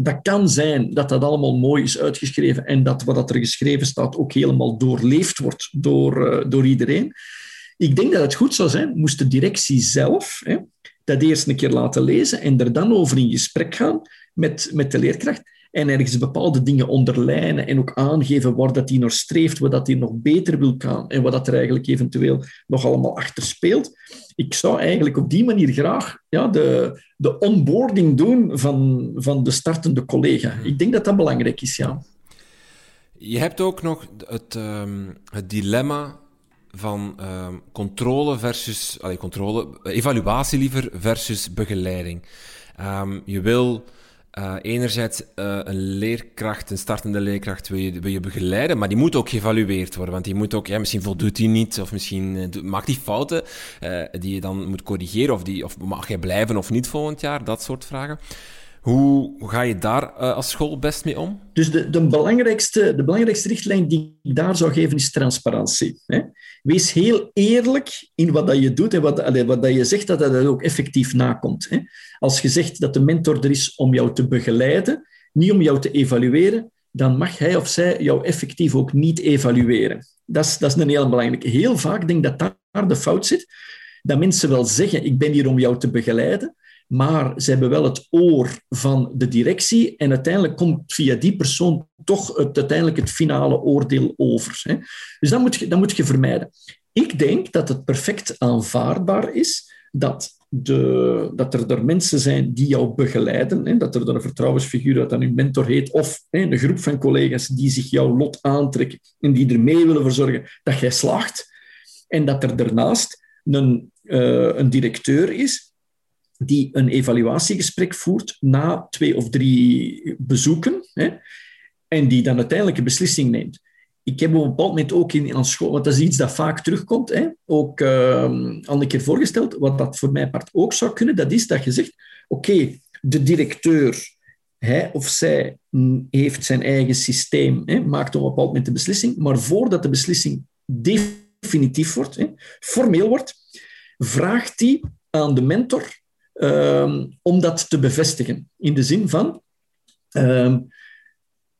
[SPEAKER 7] Dat kan zijn dat dat allemaal mooi is uitgeschreven en dat wat er geschreven staat ook helemaal doorleefd wordt door, uh, door iedereen. Ik denk dat het goed zou zijn, moest de directie zelf hè, dat eerst een keer laten lezen en er dan over in gesprek gaan met, met de leerkracht en ergens bepaalde dingen onderlijnen en ook aangeven waar dat die naar streeft, wat dat die nog beter wil gaan en wat dat er eigenlijk eventueel nog allemaal achter speelt. Ik zou eigenlijk op die manier graag ja, de, de onboarding doen van, van de startende collega. Ik denk dat dat belangrijk is, ja.
[SPEAKER 8] Je hebt ook nog het, um, het dilemma van um, controle versus... Allee, controle, evaluatie liever versus begeleiding. Um, je wil... Uh, enerzijds uh, een leerkracht, een startende leerkracht, wil je, wil je begeleiden, maar die moet ook geëvalueerd worden. Want die moet ook, ja, misschien voldoet hij niet, of misschien uh, maakt hij fouten die je dan moet corrigeren, of, die, of mag hij blijven of niet volgend jaar, dat soort vragen. Hoe, ga je daar uh, als school best mee om?
[SPEAKER 7] Dus de, de, belangrijkste, de belangrijkste richtlijn die ik daar zou geven is transparantie. Hè? Wees heel eerlijk in wat dat je doet en wat, wat dat je zegt, dat dat ook effectief nakomt. Hè? Als je zegt dat de mentor er is om jou te begeleiden, niet om jou te evalueren, dan mag hij of zij jou effectief ook niet evalueren. Dat is, dat is een heel belangrijke. Heel vaak denk ik dat daar de fout zit. Dat mensen wel zeggen, ik ben hier om jou te begeleiden, maar ze hebben wel het oor van de directie en uiteindelijk komt via die persoon toch het, uiteindelijk het finale oordeel over. Hè. Dus dat moet, je, dat moet je vermijden. Ik denk dat het perfect aanvaardbaar is dat, de, dat er, er mensen zijn die jou begeleiden, hè, dat er een vertrouwensfiguur dat dan een mentor heet, of hè, een groep van collega's die zich jouw lot aantrekken en die er mee willen voor zorgen dat jij slaagt. En dat er daarnaast een, uh, een directeur is die een evaluatiegesprek voert na twee of drie bezoeken hè, en die dan uiteindelijk een beslissing neemt. Ik heb op een bepaald moment ook in aan school, want dat is iets dat vaak terugkomt, hè, ook uh, al een keer voorgesteld, wat dat voor mijn part ook zou kunnen, dat is dat je zegt, oké, de directeur, hij of zij heeft zijn eigen systeem, hè, maakt op een bepaald moment de beslissing, maar voordat de beslissing definitief wordt, hè, formeel wordt, vraagt hij aan de mentor Um, om dat te bevestigen. In de zin van, um,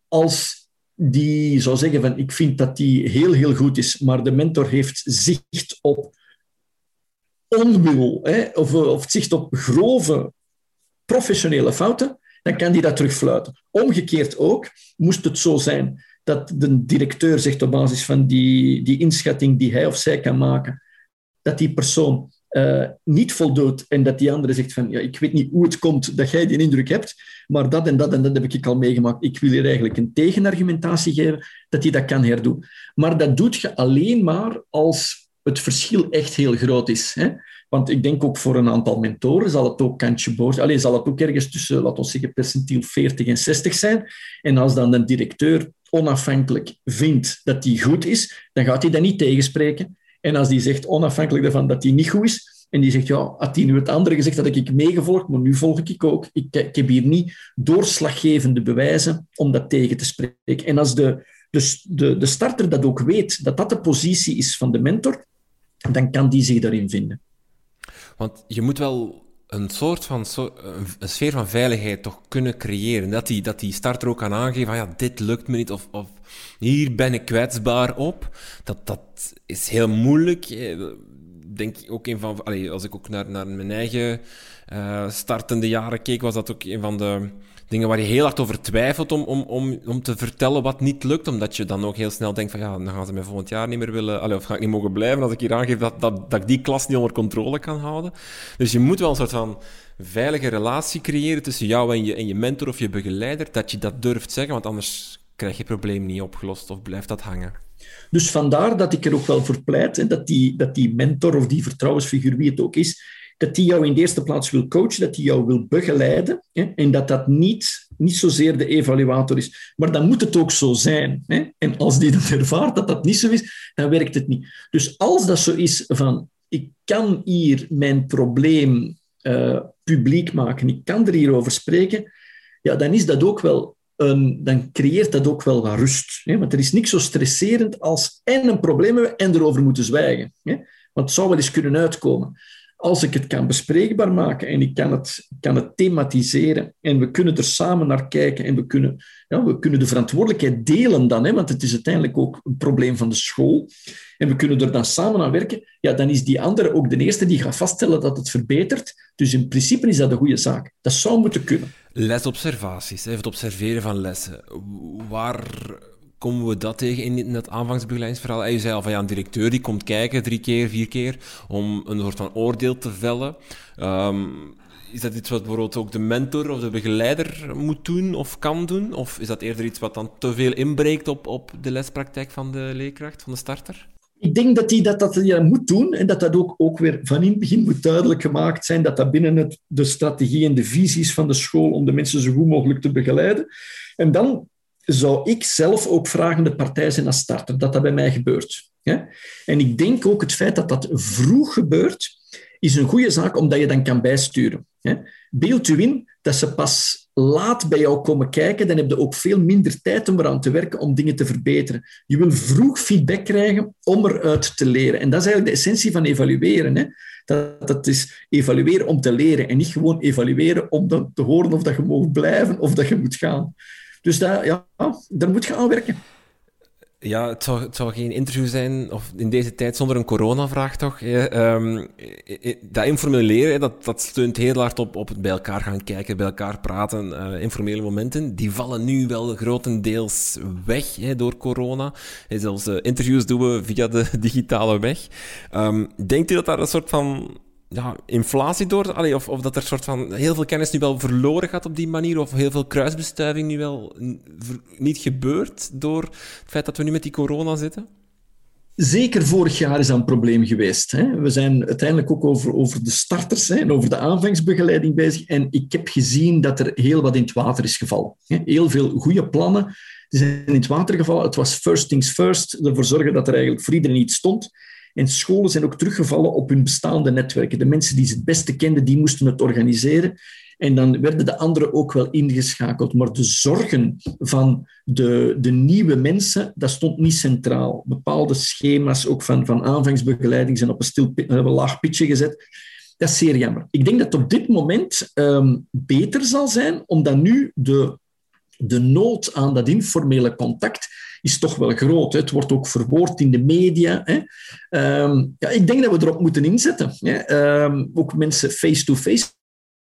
[SPEAKER 7] als die zou zeggen van ik vind dat die heel, heel goed is, maar de mentor heeft zicht op onwil hè, of, of zicht op grove professionele fouten, dan kan die dat terugfluiten. Omgekeerd ook, moest het zo zijn dat de directeur zegt op basis van die, die inschatting die hij of zij kan maken, dat die persoon uh, niet voldoet en dat die andere zegt van ja, ik weet niet hoe het komt dat jij die indruk hebt, maar dat en dat en dat heb ik al meegemaakt. Ik wil hier eigenlijk een tegenargumentatie geven dat hij dat kan herdoen. Maar dat doet je alleen maar als het verschil echt heel groot is. Hè? Want ik denk ook voor een aantal mentoren zal het ook kantje boord, alleen zal het ook ergens tussen, laten we zeggen, percentiel 40 en 60 zijn. En als dan een directeur onafhankelijk vindt dat die goed is, dan gaat hij dat niet tegenspreken. En als die zegt, onafhankelijk daarvan, dat die niet goed is, en die zegt, ja, had die nu het andere gezegd, dat ik meegevolgd, maar nu volg ik ook. Ik, ik heb hier niet doorslaggevende bewijzen om dat tegen te spreken. En als de, dus de, de starter dat ook weet dat dat de positie is van de mentor, dan kan die zich daarin vinden.
[SPEAKER 8] Want je moet wel een soort van een sfeer van veiligheid toch kunnen creëren. Dat die, dat die starter ook kan aangeven van ja, dit lukt me niet of, of hier ben ik kwetsbaar op. Dat, dat is heel moeilijk. Denk ook een van, als ik ook naar, naar mijn eigen uh, startende jaren keek, was dat ook een van de dingen waar je heel hard over twijfelt om, om, om, om te vertellen wat niet lukt. Omdat je dan ook heel snel denkt van ja, dan gaan ze mij volgend jaar niet meer willen... Of ga ik niet mogen blijven als ik hier aangeef dat, dat, dat ik die klas niet onder controle kan houden. Dus je moet wel een soort van veilige relatie creëren tussen jou en je, en je mentor of je begeleider. Dat je dat durft zeggen, want anders krijg je probleem niet opgelost of blijft dat hangen.
[SPEAKER 7] Dus vandaar dat ik er ook wel voor pleit, dat, die, dat die mentor of die vertrouwensfiguur, wie het ook is, dat die jou in de eerste plaats wil coachen, dat die jou wil begeleiden hè, en dat dat niet, niet zozeer de evaluator is. Maar dan moet het ook zo zijn. Hè. En als die dat ervaart dat dat niet zo is, dan werkt het niet. Dus als dat zo is van, ik kan hier mijn probleem uh, publiek maken, ik kan er hierover spreken, ja, dan is dat ook wel een, dan creëert dat ook wel wat rust. Hè? Want er is niks zo stresserend als en een probleem hebben en erover moeten zwijgen. Hè? Want het zou wel eens kunnen uitkomen als ik het kan bespreekbaar maken en ik kan het, kan het thematiseren en we kunnen er samen naar kijken en we kunnen, ja, we kunnen de verantwoordelijkheid delen dan, hè, want het is uiteindelijk ook een probleem van de school, en we kunnen er dan samen aan werken, ja, dan is die andere ook de eerste die gaat vaststellen dat het verbetert. Dus in principe is dat een goede zaak. Dat zou moeten kunnen.
[SPEAKER 8] Lesobservaties, het observeren van lessen. Waar komen we dat tegen in het aanvangsbegeleidingsverhaal? En je zei al van ja, een directeur die komt kijken drie keer, vier keer om een soort van oordeel te vellen. Ehm, is dat iets wat bijvoorbeeld ook de mentor of de begeleider moet doen of kan doen? Of is dat eerder iets wat dan te veel inbreekt op, op de lespraktijk van de leerkracht, van de starter?
[SPEAKER 7] Ik denk dat hij dat, dat moet doen en dat dat ook, ook weer van in het begin moet duidelijk gemaakt zijn dat dat binnen het, de strategie en de visies van de school om de mensen zo goed mogelijk te begeleiden. En dan zou ik zelf ook vragende partij zijn als starter, dat dat bij mij gebeurt. En ik denk ook het feit dat dat vroeg gebeurt, is een goede zaak, omdat je dan kan bijsturen. Beeld u in dat ze pas laat bij jou komen kijken, dan heb je ook veel minder tijd om eraan te werken om dingen te verbeteren. Je wil vroeg feedback krijgen om eruit te leren. En dat is eigenlijk de essentie van evalueren. Hè? Dat, dat is evalueren om te leren en niet gewoon evalueren om dan te horen of dat je mag blijven of dat je moet gaan. Dus daar, ja, daar moet je aan werken.
[SPEAKER 8] Ja, het zou, geen interview zijn, of in deze tijd zonder een coronavraag toch. Um, dat informele leren, dat, dat steunt heel hard op, op het bij elkaar gaan kijken, bij elkaar praten, uh, informele momenten. Die vallen nu wel grotendeels weg hè, door corona. Zelfs interviews doen we via de (laughs) digitale weg. Um, denkt u dat daar een soort van ja, inflatie door, of, of dat er soort van heel veel kennis nu wel verloren gaat op die manier, of heel veel kruisbestuiving nu wel niet gebeurt door het feit dat we nu met die corona zitten?
[SPEAKER 7] Zeker vorig jaar is dat een probleem geweest. Hè. We zijn uiteindelijk ook over, over de starters hè, en over de aanvangsbegeleiding bezig. En ik heb gezien dat er heel wat in het water is gevallen. Heel veel goede plannen zijn in het water gevallen. Het was first things first, ervoor zorgen dat er eigenlijk voor iedereen iets stond. En scholen zijn ook teruggevallen op hun bestaande netwerken. De mensen die ze het beste kenden, die moesten het organiseren. En dan werden de anderen ook wel ingeschakeld. Maar de zorgen van de, de nieuwe mensen, dat stond niet centraal. Bepaalde schema's ook van, van aanvangsbegeleiding zijn op een, stil, een laag pitje gezet. Dat is zeer jammer. Ik denk dat het op dit moment um, beter zal zijn, omdat nu de, de nood aan dat informele contact is toch wel groot. Hè. Het wordt ook verwoord in de media. Hè. Um, ja, ik denk dat we erop moeten inzetten. Hè. Um, ook mensen face-to-face.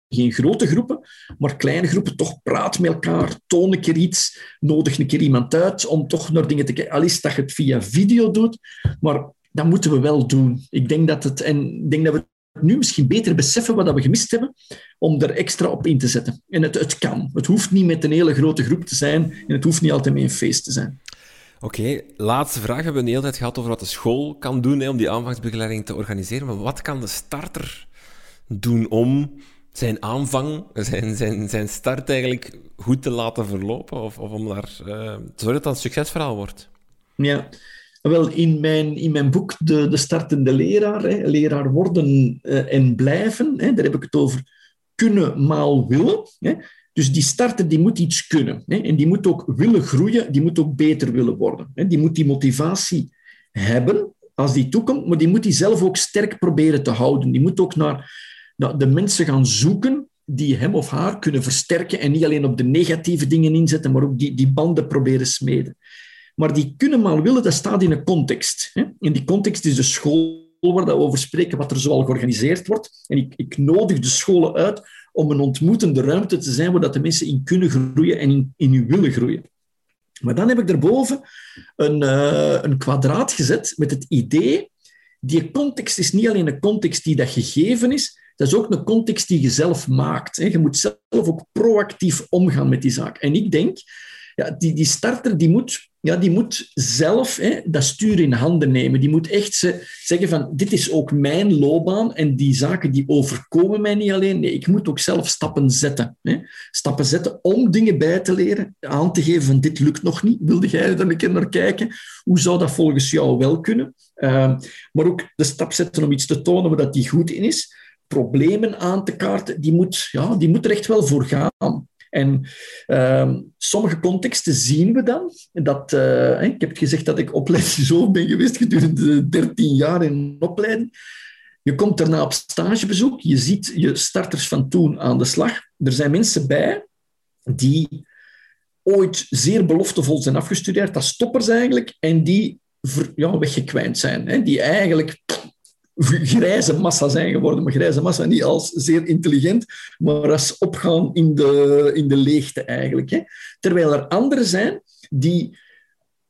[SPEAKER 7] Geen grote groepen, maar kleine groepen. Toch praat met elkaar, toon een keer iets, nodig een keer iemand uit om toch naar dingen te kijken. Al is dat je het via video doet, maar dat moeten we wel doen. Ik denk dat, het, en ik denk dat we nu misschien beter beseffen wat we gemist hebben, om er extra op in te zetten. En het, het kan. Het hoeft niet met een hele grote groep te zijn en het hoeft niet altijd met een feest te zijn.
[SPEAKER 8] Oké, laatste vraag. We hebben een hele tijd gehad over wat de school kan doen hè, om die aanvangsbegeleiding te organiseren. Maar wat kan de starter doen om zijn aanvang, zijn, zijn, zijn start eigenlijk goed te laten verlopen? Of, of om daar uh, te zorgen dat het een succesverhaal wordt?
[SPEAKER 7] Ja, wel, in mijn, in mijn boek De, de Startende Leraar, hè, leraar worden uh, en blijven, hè, daar heb ik het over kunnen maal willen. Hè, Dus die starter die moet iets kunnen. Hè? En die moet ook willen groeien, die moet ook beter willen worden. Hè? Die moet die motivatie hebben als die toekomt, maar die moet die zelf ook sterk proberen te houden. Die moet ook naar, naar de mensen gaan zoeken die hem of haar kunnen versterken en niet alleen op de negatieve dingen inzetten, maar ook die, die banden proberen smeden. Maar die kunnen maar willen, dat staat in een context. In die context is de school waar we over spreken, wat er zoal georganiseerd wordt. En ik, ik nodig de scholen uit om een ontmoetende ruimte te zijn waar dat de mensen in kunnen groeien en in, in willen groeien. Maar dan heb ik daarboven een, uh, een kwadraat gezet met het idee, die context is niet alleen een context die dat gegeven is, dat is ook een context die je zelf maakt. Je moet zelf ook proactief omgaan met die zaak. En ik denk, ja, die, die starter die moet ja, die moet zelf hè, dat stuur in handen nemen. Die moet echt ze, zeggen van, dit is ook mijn loopbaan en die zaken die overkomen mij niet alleen. Nee, ik moet ook zelf stappen zetten. Hè. Stappen zetten om dingen bij te leren, aan te geven van, dit lukt nog niet. Wilde jij er een keer naar kijken? Hoe zou dat volgens jou wel kunnen? Uh, maar ook de stap zetten om iets te tonen waar dat die goed in is. Problemen aan te kaarten, die moet, ja, die moet er echt wel voor gaan. En uh, sommige contexten zien we dan. Dat, uh, ik heb gezegd dat ik opleidingshoofd ben geweest gedurende 13 jaar in opleiding. Je komt daarna op stagebezoek, je ziet je starters van toen aan de slag. Er zijn mensen bij die ooit zeer beloftevol zijn afgestudeerd, dat stoppers eigenlijk, en die ja, weggekwijnd zijn. Hè? Die eigenlijk grijze massa zijn geworden. Maar grijze massa niet als zeer intelligent, maar als opgaan in de, in de leegte eigenlijk. Hè. Terwijl er anderen zijn die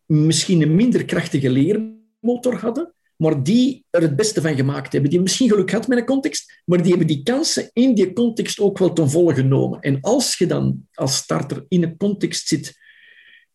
[SPEAKER 7] misschien een minder krachtige leermotor hadden, maar die er het beste van gemaakt hebben. Die misschien geluk gehad met een context, maar die hebben die kansen in die context ook wel ten volle genomen. En als je dan als starter in een context zit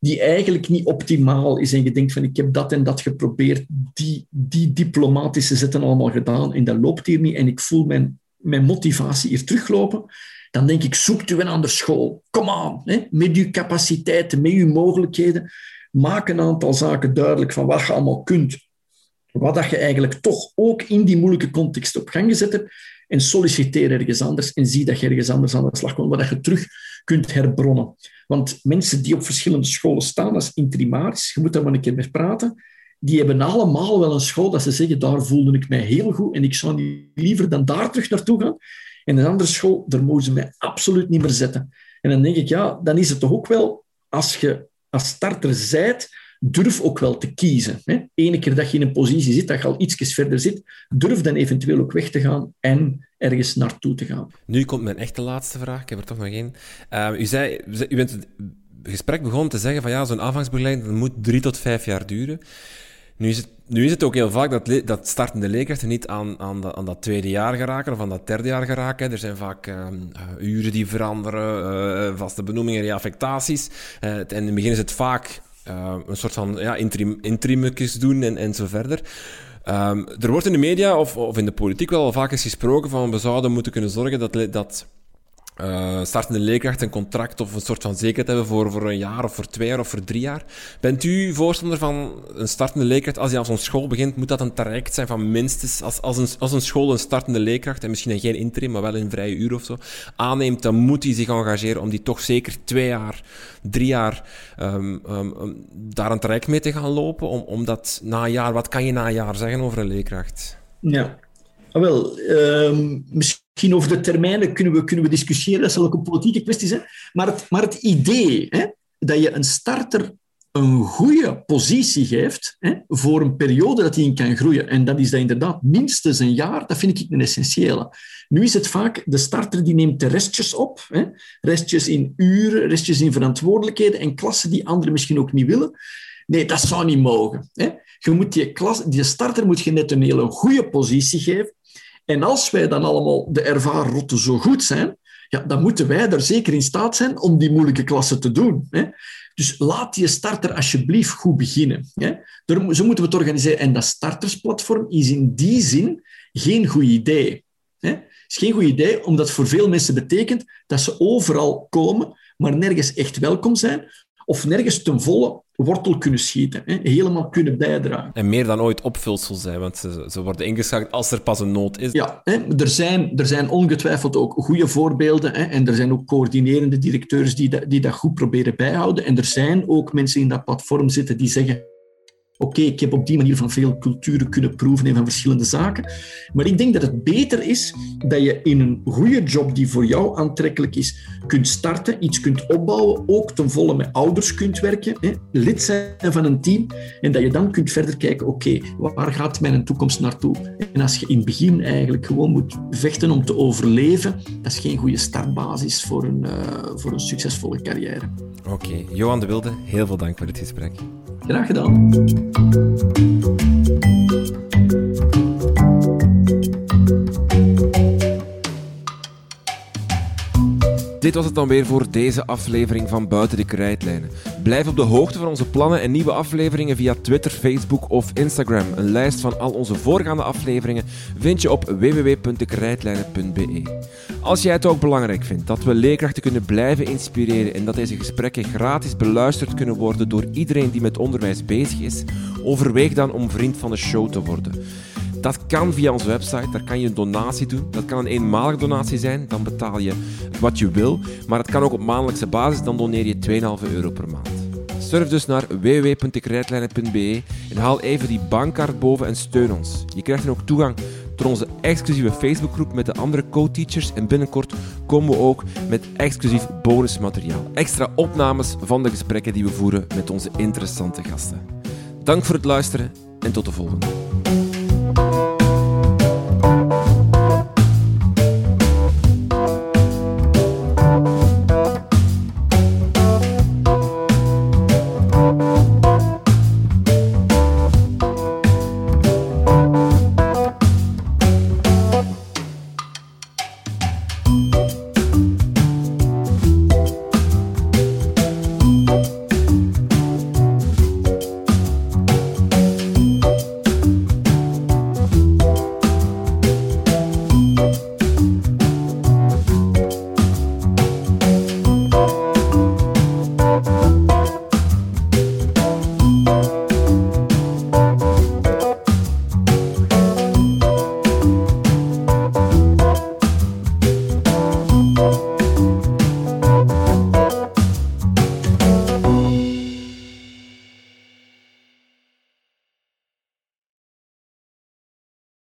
[SPEAKER 7] die eigenlijk niet optimaal is. En je denkt van ik heb dat en dat geprobeerd, die, die diplomatische zetten allemaal gedaan en dat loopt hier niet. En ik voel mijn, mijn motivatie hier teruglopen, dan denk ik zoek u een andere school. Kom aan, met uw capaciteiten, met uw mogelijkheden, maak een aantal zaken duidelijk van wat je allemaal kunt, wat dat je eigenlijk toch ook in die moeilijke context op gang gezet hebt en solliciteer ergens anders en zie dat je ergens anders aan de slag komt, waar je terug kunt herbronnen. Want mensen die op verschillende scholen staan als interimaris, je moet daar maar een keer mee praten, die hebben allemaal wel een school dat ze zeggen, daar voelde ik mij heel goed en ik zou niet liever dan daar terug naartoe gaan. En een andere school, daar mogen ze mij absoluut niet meer zetten. En dan denk ik, ja, dan is het toch ook wel, als je als starter zijt, durf ook wel te kiezen. Hè. Ene keer dat je in een positie zit, dat je al iets verder zit, durf dan eventueel ook weg te gaan en ergens naartoe te gaan.
[SPEAKER 8] Nu komt mijn echte laatste vraag, ik heb er toch nog één. Uh, u zei, u bent het gesprek begonnen te zeggen van ja, zo'n aanvangsbegeleiding moet drie tot vijf jaar duren. Nu is het, nu is het ook heel vaak dat, dat startende leerkrachten niet aan, aan, aan dat tweede jaar geraken of aan dat derde jaar geraken. Er zijn vaak uh, uren die veranderen, uh, vaste benoemingen, reaffectaties. Uh, en in het begin is het vaak uh, een soort van ja, doen en, en zo verder. Um, er wordt in de media of, of in de politiek wel al vaak eens gesproken van we zouden moeten kunnen zorgen dat, dat uh, startende leerkrachten een contract of een soort van zekerheid hebben voor, voor een jaar of voor twee jaar of voor drie jaar. Bent u voorstander van een startende leerkracht, als hij aan zo'n school begint, moet dat een traject zijn van minstens, als, als, een, als een school een startende leerkracht, en misschien geen interim, maar wel een vrije uur of zo, aanneemt, dan moet hij zich engageren om die toch zeker twee jaar, drie jaar um, daar een traject mee te gaan lopen, om, omdat na een jaar, wat kan je na een jaar zeggen over een leerkracht?
[SPEAKER 7] Ja, ah, wel, misschien Misschien over de termijnen kunnen we, kunnen we discussiëren, dat zal ook een politieke kwestie zijn. Maar het, maar het idee hè, dat je een starter een goede positie geeft hè, voor een periode dat hij in kan groeien, en dat is dat inderdaad minstens een jaar, dat vind ik een essentiële. Nu is het vaak, de starter die neemt de restjes op, hè, restjes in uren, restjes in verantwoordelijkheden en klassen die anderen misschien ook niet willen. Nee, dat zou niet mogen. Hè. Je moet die, klas, die starter moet je net een hele goede positie geven, en als wij dan allemaal de ervaren rotten zo goed zijn, ja, dan moeten wij er zeker in staat zijn om die moeilijke klassen te doen. Hè? Dus laat je starter alsjeblieft goed beginnen. Hè? Zo moeten we het organiseren. En dat startersplatform is in die zin geen goed idee. Het is geen goed idee, omdat het voor veel mensen betekent dat ze overal komen, maar nergens echt welkom zijn, of nergens ten volle wortel kunnen schieten, hè, helemaal kunnen bijdragen.
[SPEAKER 6] En meer dan ooit opvulsel zijn, want ze, ze worden ingeschakeld als er pas een nood is.
[SPEAKER 7] Ja, hè, er, zijn, er zijn ongetwijfeld ook goede voorbeelden hè, en er zijn ook coördinerende directeurs die, dat, die dat goed proberen bijhouden. En er zijn ook mensen in dat platform zitten die zeggen Oké, ik heb op die manier van veel culturen kunnen proeven en van verschillende zaken. Maar ik denk dat het beter is dat je in een goede job die voor jou aantrekkelijk is, kunt starten, iets kunt opbouwen, ook ten volle met ouders kunt werken, hè, lid zijn van een team, en dat je dan kunt verder kijken, oké, waar gaat mijn toekomst naartoe? En als je in het begin eigenlijk gewoon moet vechten om te overleven, dat is geen goede startbasis voor een, uh, voor een succesvolle carrière.
[SPEAKER 6] Oké, Johan de Wilde, heel veel dank voor dit gesprek.
[SPEAKER 7] Graag gedaan.
[SPEAKER 6] Dit was het dan weer voor deze aflevering van Buiten de Krijtlijnen. Blijf op de hoogte van onze plannen en nieuwe afleveringen via Twitter, Facebook of Instagram. Een lijst van al onze voorgaande afleveringen vind je op www.dekrijtlijnen.be. Als jij het ook belangrijk vindt dat we leerkrachten kunnen blijven inspireren en dat deze gesprekken gratis beluisterd kunnen worden door iedereen die met onderwijs bezig is, overweeg dan om vriend van de show te worden. Dat kan via onze website, daar kan je een donatie doen. Dat kan een eenmalige donatie zijn, dan betaal je wat je wil. Maar het kan ook op maandelijkse basis, dan doneer je 2,5 euro per maand. Surf dus naar www.dekrijtlijnen.be en haal even die bankkaart boven en steun ons. Je krijgt dan ook toegang tot onze exclusieve Facebookgroep met de andere co-teachers en binnenkort komen we ook met exclusief bonusmateriaal. Extra opnames van de gesprekken die we voeren met onze interessante gasten. Dank voor het luisteren en tot de volgende.